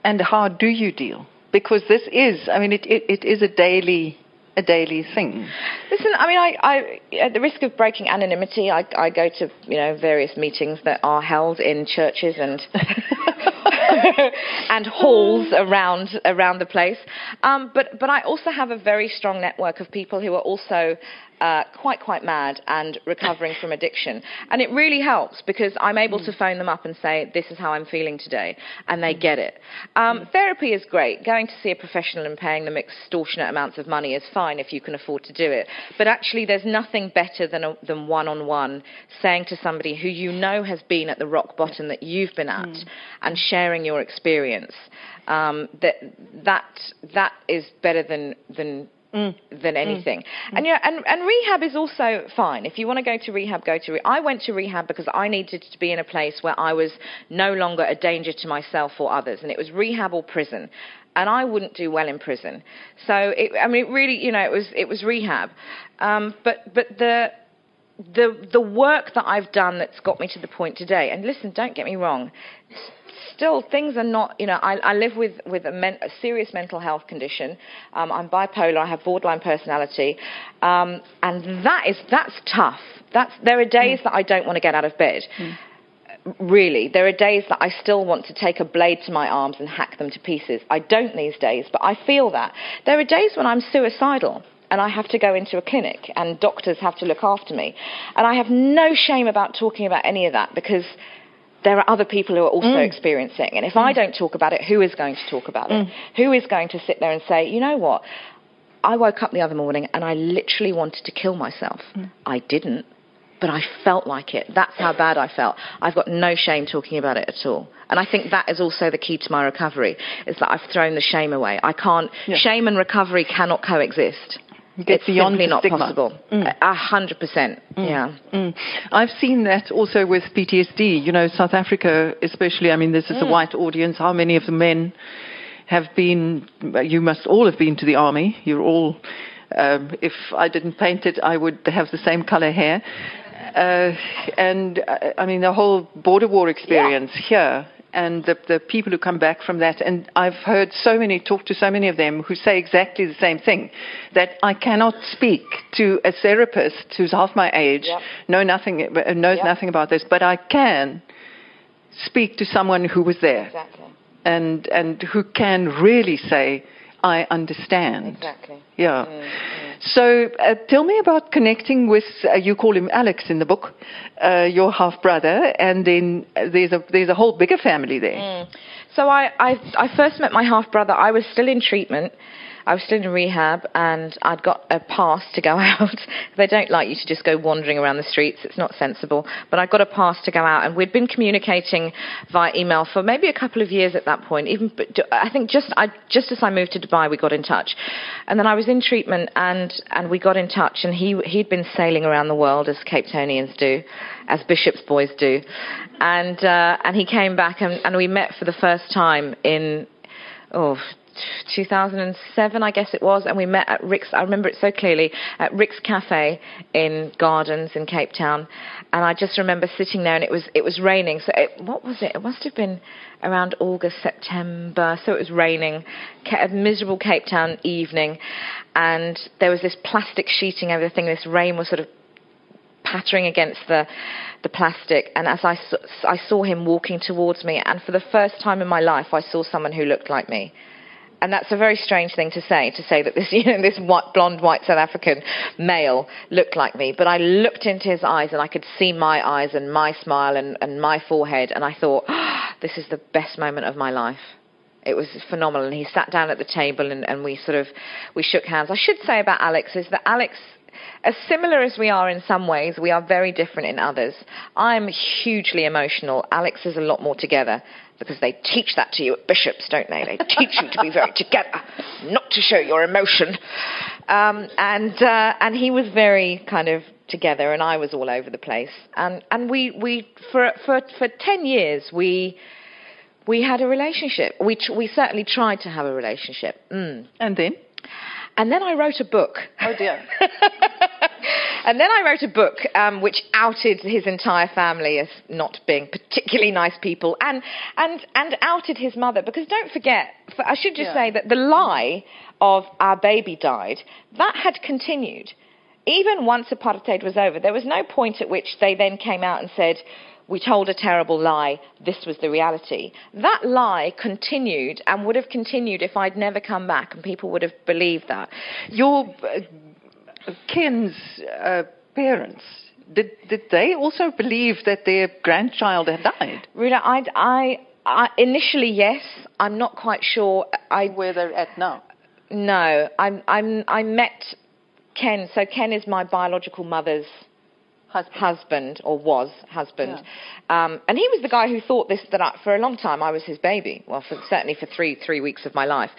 And how do you deal? Because this is, I mean, it, it, it is a daily a daily thing. Listen, I mean, I, I, at the risk of breaking anonymity, I, I go to you know various meetings that are held in churches and and halls around around the place. Um, but but I also have a very strong network of people who are also uh, quite, quite mad and recovering from addiction. And it really helps because I'm able mm. to phone them up and say, This is how I'm feeling today. And they get it. Um, mm. Therapy is great. Going to see a professional and paying them extortionate amounts of money is fine if you can afford to do it. But actually, there's nothing better than, a, than one-on-one saying to somebody who you know has been at the rock bottom that you've been at mm. and sharing your experience. Um, that, that, that is better than, than Mm. than mm. anything. Mm. And yeah, and, and rehab is also fine. If you want to go to rehab, go to. Re- I went to rehab because I needed to be in a place where I was no longer a danger to myself or others, and it was rehab or prison. And I wouldn't do well in prison. So it, I mean, it really, you know, it was it was rehab. Um, but but the the the work that I've done that's got me to the point today. And listen, don't get me wrong still things are not, you know, I, I live with, with a, men, a serious mental health condition. Um, I'm bipolar, I have borderline personality. Um, and that is, that's tough. That's, there are days mm. that I don't want to get out of bed. Mm. Really, there are days that I still want to take a blade to my arms and hack them to pieces. I don't these days, but I feel that. There are days when I'm suicidal and I have to go into a clinic and doctors have to look after me. And I have no shame about talking about any of that because there are other people who are also mm. experiencing. And if mm. I don't talk about it, who is going to talk about it? Mm. Who is going to sit there and say, you know what? I woke up the other morning and I literally wanted to kill myself. Mm. I didn't, but I felt like it. That's how bad I felt. I've got no shame talking about it at all. And I think that is also the key to my recovery, is that I've thrown the shame away. I can't, yeah. shame and recovery cannot coexist. Get it's beyond simply not possible. Mm. A hundred percent. Mm. Yeah. Mm. I've seen that also with PTSD. You know, South Africa, especially. I mean, this is a mm. white audience. How many of the men have been? You must all have been to the army. You're all. Um, if I didn't paint it, I would have the same color hair. Uh, and uh, I mean, the whole border war experience yeah. here and the, the people who come back from that. And I've heard so many, talk to so many of them who say exactly the same thing that I cannot speak to a therapist who's half my age, yep. know nothing, uh, knows yep. nothing about this, but I can speak to someone who was there. Exactly. And, and who can really say, I understand. Exactly. Yeah. Mm, mm. So uh, tell me about connecting with, uh, you call him Alex in the book, uh, your half brother, and then there's a, there's a whole bigger family there. Mm. So I, I, I first met my half brother, I was still in treatment. I was still in rehab and I'd got a pass to go out. they don't like you to just go wandering around the streets. It's not sensible. But I got a pass to go out and we'd been communicating via email for maybe a couple of years at that point. Even I think just I, just as I moved to Dubai, we got in touch. And then I was in treatment and, and we got in touch and he, he'd been sailing around the world as Capetonians do, as Bishop's boys do. And, uh, and he came back and, and we met for the first time in, oh, 2007, I guess it was, and we met at Rick's. I remember it so clearly at Rick's Cafe in Gardens in Cape Town, and I just remember sitting there, and it was it was raining. So it, what was it? It must have been around August, September. So it was raining, a miserable Cape Town evening, and there was this plastic sheeting over the thing. This rain was sort of pattering against the the plastic and as I, I saw him walking towards me and for the first time in my life I saw someone who looked like me and that's a very strange thing to say, to say that this, you know, this white, blonde, white South African male looked like me. But I looked into his eyes and I could see my eyes and my smile and, and my forehead. And I thought, oh, this is the best moment of my life. It was phenomenal. And he sat down at the table and, and we sort of, we shook hands. I should say about Alex is that Alex as similar as we are in some ways, we are very different in others. I'm hugely emotional. Alex is a lot more together because they teach that to you at Bishops, don't they? They teach you to be very together, not to show your emotion. Um, and uh, and he was very kind of together, and I was all over the place. And and we we for for for ten years we. We had a relationship. We, we certainly tried to have a relationship. Mm. And then? And then I wrote a book. Oh dear. And then I wrote a book um, which outed his entire family as not being particularly nice people, and and and outed his mother because don't forget, I should just yeah. say that the lie of our baby died that had continued. Even once apartheid was over, there was no point at which they then came out and said, we told a terrible lie, this was the reality. That lie continued and would have continued if I'd never come back, and people would have believed that. Your uh, Ken's uh, parents, did, did they also believe that their grandchild had died? Rita, I, I, I, initially, yes. I'm not quite sure. I, Where they're at now? No. I'm, I'm, I met Ken. So Ken is my biological mother's husband, husband or was husband. Yeah. Um, and he was the guy who thought this that I, for a long time I was his baby. Well, for, certainly for three three weeks of my life.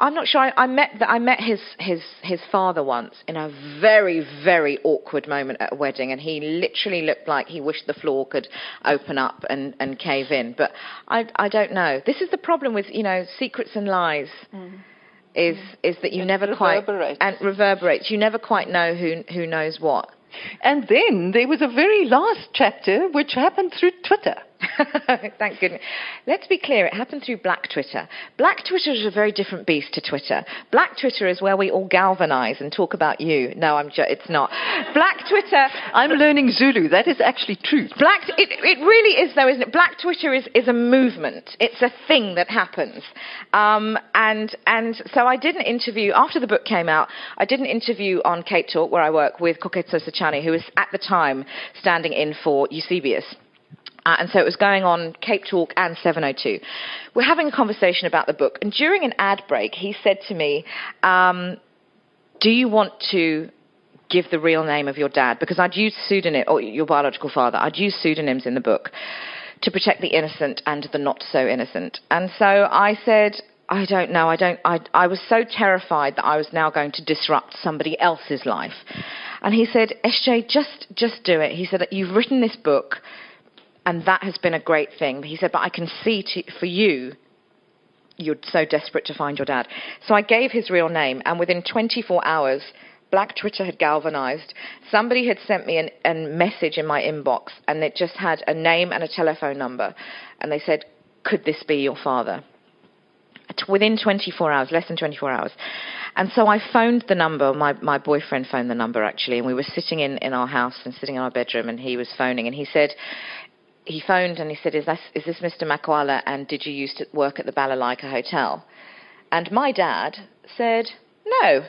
I'm not sure. I, I met the, I met his his his father once in a very very awkward moment at a wedding, and he literally looked like he wished the floor could open up and, and cave in. But I I don't know. This is the problem with you know secrets and lies. Mm is is that you it never quite and reverberates. You never quite know who who knows what. And then there was a very last chapter which happened through Twitter. Thank goodness. Let's be clear, it happened through Black Twitter. Black Twitter is a very different beast to Twitter. Black Twitter is where we all galvanize and talk about you. No, I'm ju- it's not. Black Twitter. I'm learning Zulu. That is actually true. Black, it, it really is, though, isn't it? Black Twitter is, is a movement. It's a thing that happens. Um, and, and so I did an interview, after the book came out, I did an interview on Cape Talk, where I work, with Koketso Sachane, who was at the time standing in for Eusebius. Uh, and so it was going on Cape Talk and 702. We're having a conversation about the book, and during an ad break, he said to me, um, "Do you want to give the real name of your dad? Because I'd use pseudonym or your biological father. I'd use pseudonyms in the book to protect the innocent and the not so innocent." And so I said. I don't know. I don't. I, I was so terrified that I was now going to disrupt somebody else's life. And he said, SJ, just just do it. He said, You've written this book and that has been a great thing. He said, but I can see to, for you, you're so desperate to find your dad. So I gave his real name, and within 24 hours, Black Twitter had galvanized. Somebody had sent me an, a message in my inbox, and it just had a name and a telephone number. And they said, Could this be your father? Within 24 hours, less than 24 hours. And so I phoned the number, my, my boyfriend phoned the number actually, and we were sitting in, in our house and sitting in our bedroom, and he was phoning, and he said, he phoned and he said, is this, is this Mr. Makwala and did you used to work at the Balalaika Hotel? And my dad said, no.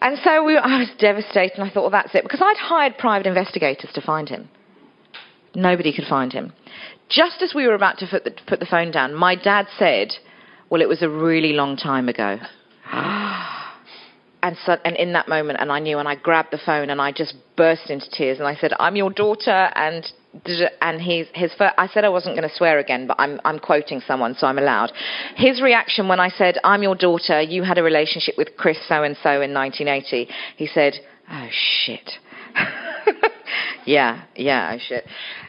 and so we, I was devastated and I thought, well, that's it. Because I'd hired private investigators to find him. Nobody could find him. Just as we were about to put the, put the phone down, my dad said, well, it was a really long time ago. and so, and in that moment, and I knew, and I grabbed the phone and I just burst into tears, and I said, "I'm your daughter," and and his his first, I said I wasn't going to swear again, but I'm I'm quoting someone, so I'm allowed. His reaction when I said, "I'm your daughter," you had a relationship with Chris so and so in 1980. He said, "Oh shit." yeah, yeah, oh shit.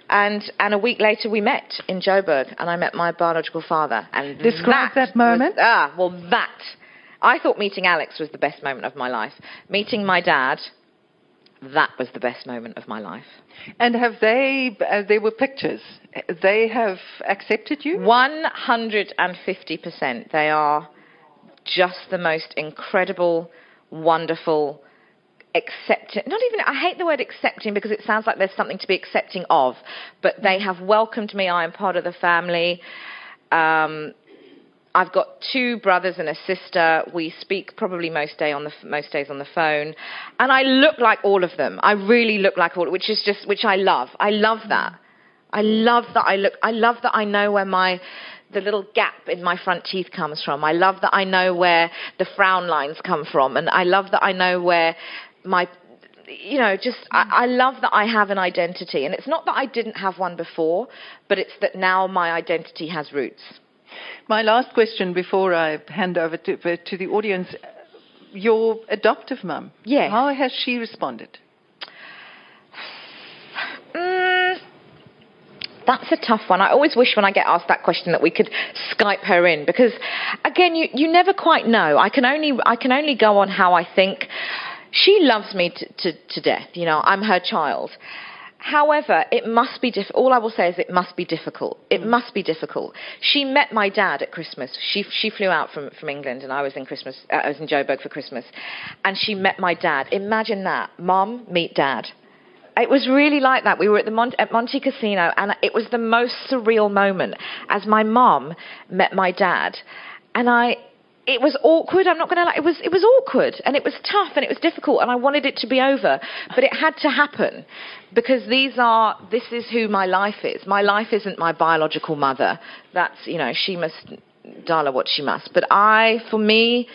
And and a week later we met in Joburg, and I met my biological father. And describe that, that moment. Was, ah, well, that I thought meeting Alex was the best moment of my life. Meeting my dad, that was the best moment of my life. And have they, uh, there were pictures, they have accepted you? 150%. They are just the most incredible, wonderful, accepting, not even, I hate the word accepting because it sounds like there's something to be accepting of, but they have welcomed me. I am part of the family. Um, I've got two brothers and a sister. We speak probably most day on the most days on the phone, and I look like all of them. I really look like all, of which is just which I love. I love that. I love that I look. I love that I know where my the little gap in my front teeth comes from. I love that I know where the frown lines come from, and I love that I know where my you know, just I, I, love that I have an identity, and it's not that I didn't have one before, but it's that now my identity has roots. My last question before I hand over to, uh, to the audience your adoptive mum. Yeah. How has she responded? Mm, that's a tough one. I always wish when I get asked that question that we could Skype her in because, again, you, you never quite know. I can only I can only go on how I think. she loves me to, to, to death. You know, I'm her child. However, it must be diff- all I will say is it must be difficult. It must be difficult. She met my dad at Christmas. She she flew out from, from England and I was in Christmas uh, I was in Joburg for Christmas. And she met my dad. Imagine that. Mom meet dad. It was really like that. We were at the Mon- at Montecasino and it was the most surreal moment as my mom met my dad. And I it was awkward. I'm not going to lie. It was, it was awkward and it was tough and it was difficult and I wanted it to be over. But it had to happen because these are, this is who my life is. My life isn't my biological mother. That's, you know, she must, Darla, what she must. But I, for me,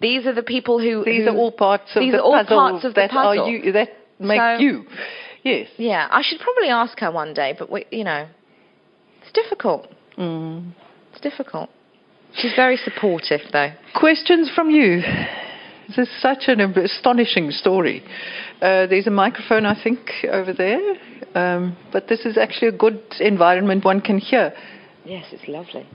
these are the people who. These who, are all parts of these the are all puzzle parts of that the puzzle. are you, that make So- you. Yes. Yeah, I should probably ask her one day, but we, you know, it's difficult. Mm. It's difficult. She's very supportive, though. Questions from you? This is such an astonishing story. Uh, there's a microphone, I think, over there. Um, but this is actually a good environment one can hear. Yes, it's lovely.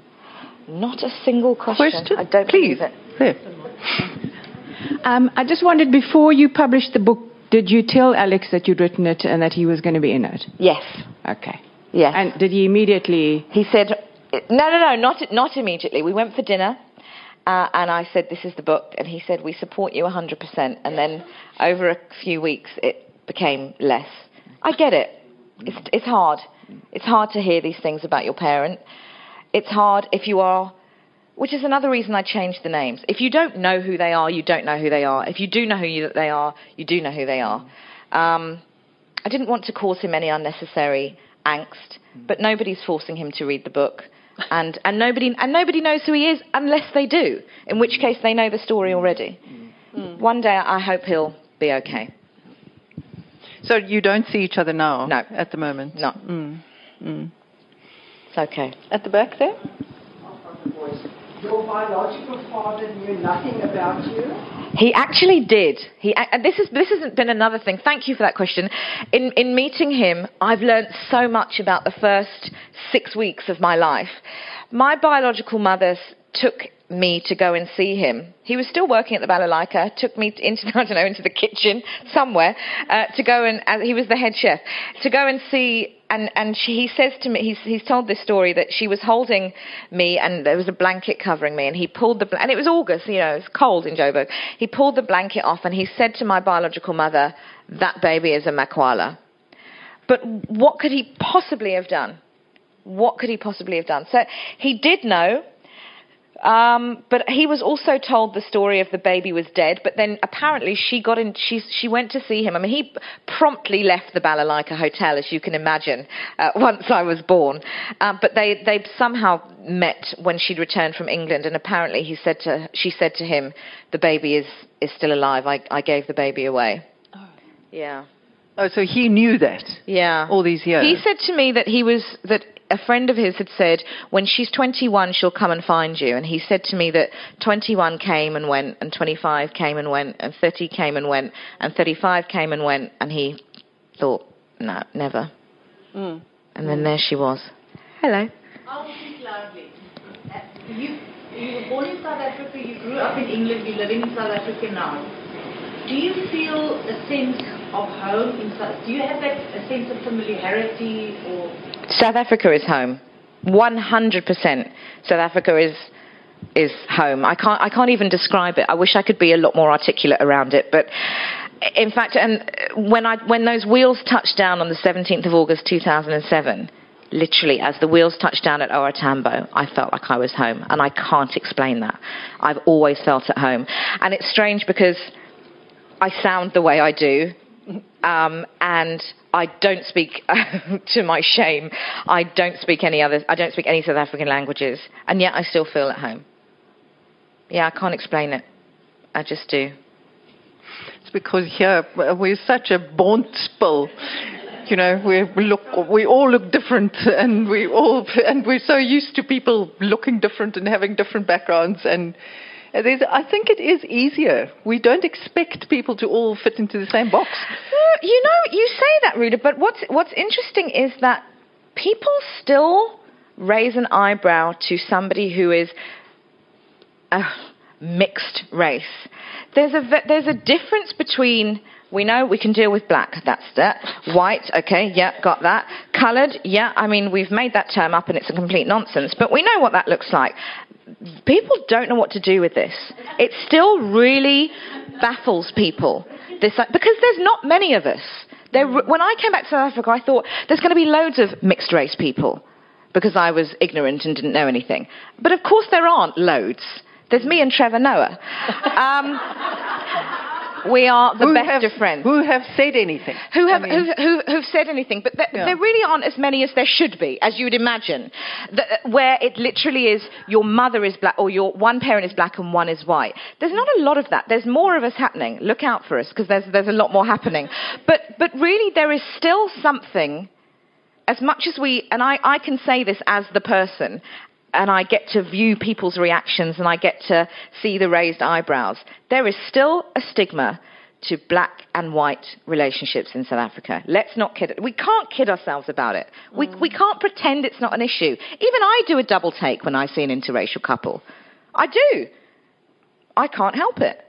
Not a single question. Question? I don't Please. believe it. There. Um, I just wondered, before you published the book, did you tell Alex that you'd written it and that he was going to be in it? Yes. Okay. Yes. And did he immediately? he said, no, no, no, not, not immediately. We went for dinner. Uh, and I said, "This is the book," and he said, "We support you 100%." And then, over a few weeks, it became less. I get it. It's it's hard. It's hard to hear these things about your parent. It's hard if you are, which is another reason I changed the names. If you don't know who they are, you don't know who they are. If you do know who you, they are, you do know who they are. Um, I didn't want to cause him any unnecessary angst, but nobody's forcing him to read the book. And, and, nobody, and nobody knows who he is unless they do, in which case they know the story already. One day I hope he'll be okay. So you don't see each other now? No. At the moment? No. Mm. Mm. It's okay. At the back there? Your biological father knew nothing about you? He actually did. He and this is this has been another thing. Thank you for that question. In in meeting him, I've learnt so much about the first six weeks of my life. My biological mother took me to go and see him. He was still working at the Balalaika. Took me into I don't know into the kitchen somewhere uh, to go and uh, he was the head chef to go and see. And and she, he says to me, he's he's told this story that she was holding me and there was a blanket covering me, and he pulled the and it was August, you know, it's cold in Joburg. He pulled the blanket off and he said to my biological mother, "That baby is a Makwala." But what could he possibly have done? What could he possibly have done? So he did know, um, but he was also told the story of the baby was dead. But then apparently she got in. She she went to see him. I mean, he promptly left the Balalaika Hotel, as you can imagine, uh, once I was born. Um, but they they somehow met when she'd returned from England, and apparently he said to she said to him, "The baby is is still alive. I I gave the baby away." Oh. Yeah. Oh, so he knew that Yeah. all these years. He said to me that he was that a friend of his had said when she's 21 she'll come and find you and he said to me that 21 came and went and 25 came and went and 30 came and went and 35 came and went and he thought no never Mm. and then there she was hello I'll speak loudly. Uh, You, you were born in South Africa, you grew up in England, you live in South Africa now. Do you feel a sense of home in South Do you have that a sense of familiarity or South Africa is home 100% South Africa is is home. I can't I can't even describe it. I wish I could be a lot more articulate around it, but in fact, and when I when those wheels touched down on the 17th of August 2007, literally as the wheels touched down at OR Tambo, I felt like I was home, and I can't explain that. I've always felt at home, and it's strange because I sound the way I do, um, and I don't speak, to my shame, I don't speak any other, I don't speak any South African languages, and yet I still feel at home. Yeah, I can't explain it. I just do. It's because here we're such a bont spul. You know, we look, we all look different, and we all, and we're so used to people looking different and having different backgrounds. And there's, I think it is easier. We don't expect people to all fit into the same box. You know, you say that, Ruda, but what's, what's interesting is that people still raise an eyebrow to somebody who is a, mixed race. There's a, there's a difference between we know we can deal with black, that's that. White, okay, yeah, got that. Coloured, yeah, I mean, we've made that term up and it's a complete nonsense, but we know what that looks like. People don't know what to do with this. It still really baffles people. This, because there's not many of us. There, when I came back to South Africa, I thought there's going to be loads of mixed race people because I was ignorant and didn't know anything. But of course, there aren't loads. There's me and Trevor Noah. Um, we are the who best have, of friends. Who have said anything? Who have, I mean, who, who, who've said anything, but there, Yeah. there really aren't as many as there should be, as you would imagine. The, where it literally is your mother is black, or your one parent is black and one is white. There's not a lot of that. There's more of us happening. Look out for us, because there's, there's a lot more happening. But, but really, there is still something as much as we, and I, I can say this as the person, and I get to view people's reactions and I get to see the raised eyebrows, there is still a stigma to black and white relationships in South Africa. Let's not kid We can't kid ourselves about it. We, mm. we can't pretend it's not an issue. Even I do a double take when I see an interracial couple. I do. I can't help it.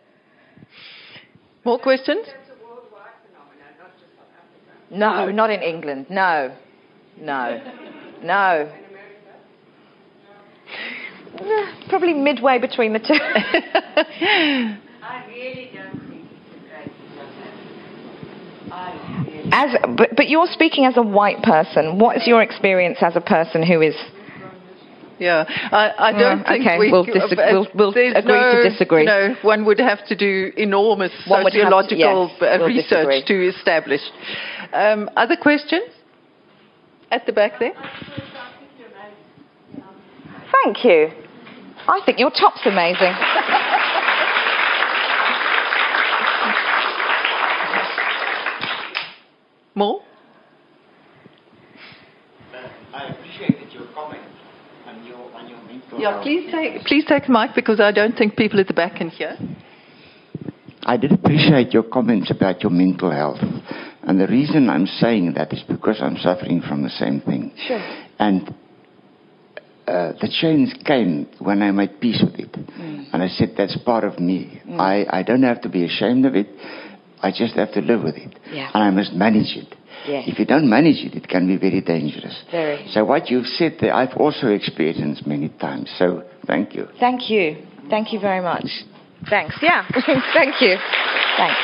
More questions? No, not in England. No. No. No. Probably midway between the two. I really don't think it's a great success. I really as, but, but you're speaking as a white person. What is your experience as a person who is? Yeah, I, I don't Yeah, think okay, we. we'll disag- uh, we'll- we'll agree to no, disagree. You know, one would have to do enormous One have to- sociological yes, uh, we'll research disagree. to establish. Um, other questions? At the back there. Thank you. I think your top's amazing. More? I appreciated your comment on your on your mental Yeah, please take please take the mic because I don't think people at the back can hear. I did appreciate your comments about your mental health. And the reason I'm saying that is because I'm suffering from the same thing. Sure. And uh, the change came when I made peace with it. And I said, that's part of me. I, I don't have to be ashamed of it. I just have to live with it. Yeah. And I must manage it. Yes. If you don't manage it, it can be very dangerous. Very. So what you've said there, I've also experienced many times. So thank you. Thank you. Thank you very much. Thanks. Yeah. Thank you. Thanks.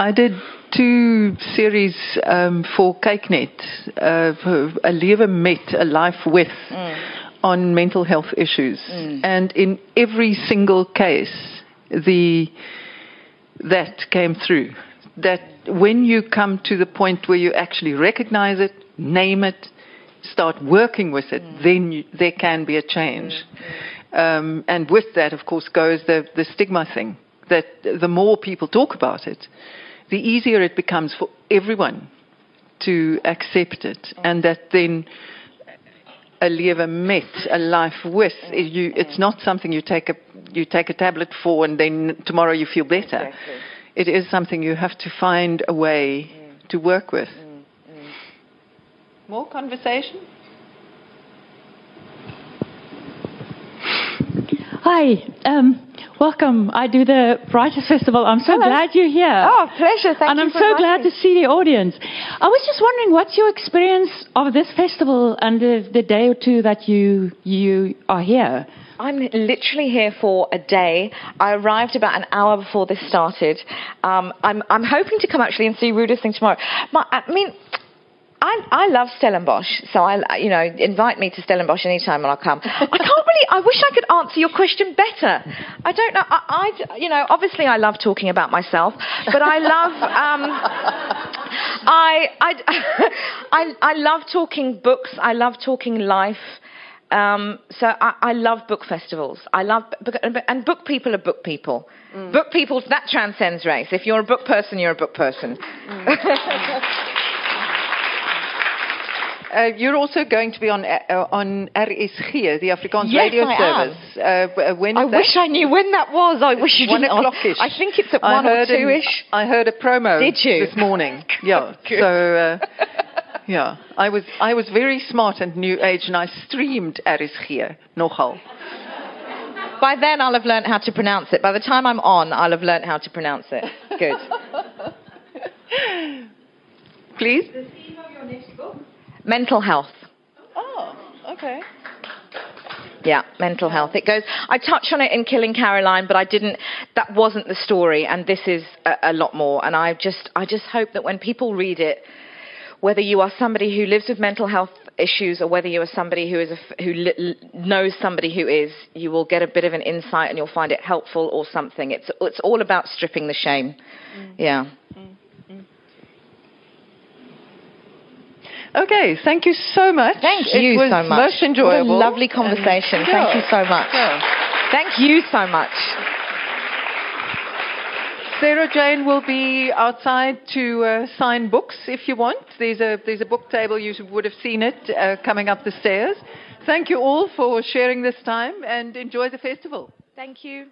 I did two series um, for KykNet, uh, for a lewe met, a life with, on mental health issues. And in every single case, the, that came through. That when you come to the point where you actually recognize it, name it, start working with it, then you, there can be a change. Um, and with that, of course, goes the, the stigma thing. That the more people talk about it, the easier it becomes for everyone to accept it, and that then a lewe met, a life with, you, it's not something you take a you take a tablet for and then tomorrow you feel better. It is something you have to find a way mm. to work with. Mm. Mm. More conversation? Hi, um, welcome. I do the Writers Festival. I'm so Hello. glad you're here. Oh, pleasure. Thank and you And I'm so glad inviting to see the audience. I was just wondering, what's your experience of this festival and the, the day or two that you you are here? I'm literally here for a day. I arrived about an hour before this started. Um, I'm, I'm hoping to come actually and see Ruda's thing tomorrow. My, I mean, I, I love Stellenbosch, so I, you know, invite me to Stellenbosch anytime and I'll come. I can't really, I wish I could answer your question better. I don't know, I, I you know, obviously I love talking about myself, but I love, um, I, I, I, I love talking books, I love talking life. Um, so I, I love book festivals. I love, and book people are book people. Book people, that transcends race. If you're a book person, you're a book person. Uh, you're also going to be on uh, on RSG, the Afrikaans Yes, radio I am. service. Uh, w- when is I that? wish I knew when that was. I wish you one didn't. o'clock-ish. I think it's at I one or two ish. I heard a promo Did you? this morning. Yeah. So uh, Yeah, I was I was very smart and new age, and I streamed RSG nogal. By then, I'll have learnt how to pronounce it. By the time I'm on, I'll have learnt how to pronounce it. Good. Please. The theme of your next book? Mental health. Oh, okay. Yeah, mental health. It goes. I touch on it in Killing Karoline, but I didn't. That wasn't the story, and this is a, a lot more. And I just, I just hope that when people read it, whether you are somebody who lives with mental health issues or whether you are somebody who is a who li- knows somebody who is, you will get a bit of an insight and you'll find it helpful or something. It's it's all about stripping the shame. Mm. Yeah. Okay, thank you so much. Thank it you was so much. Most enjoyable. Lovely conversation. Thank you so much. yeah. Thank you so much. Sara Jayne will be outside to uh, sign books if you want. There's a there's a book table. You would have seen it uh, coming up the stairs. Thank you all for sharing this time and enjoy the festival. Thank you.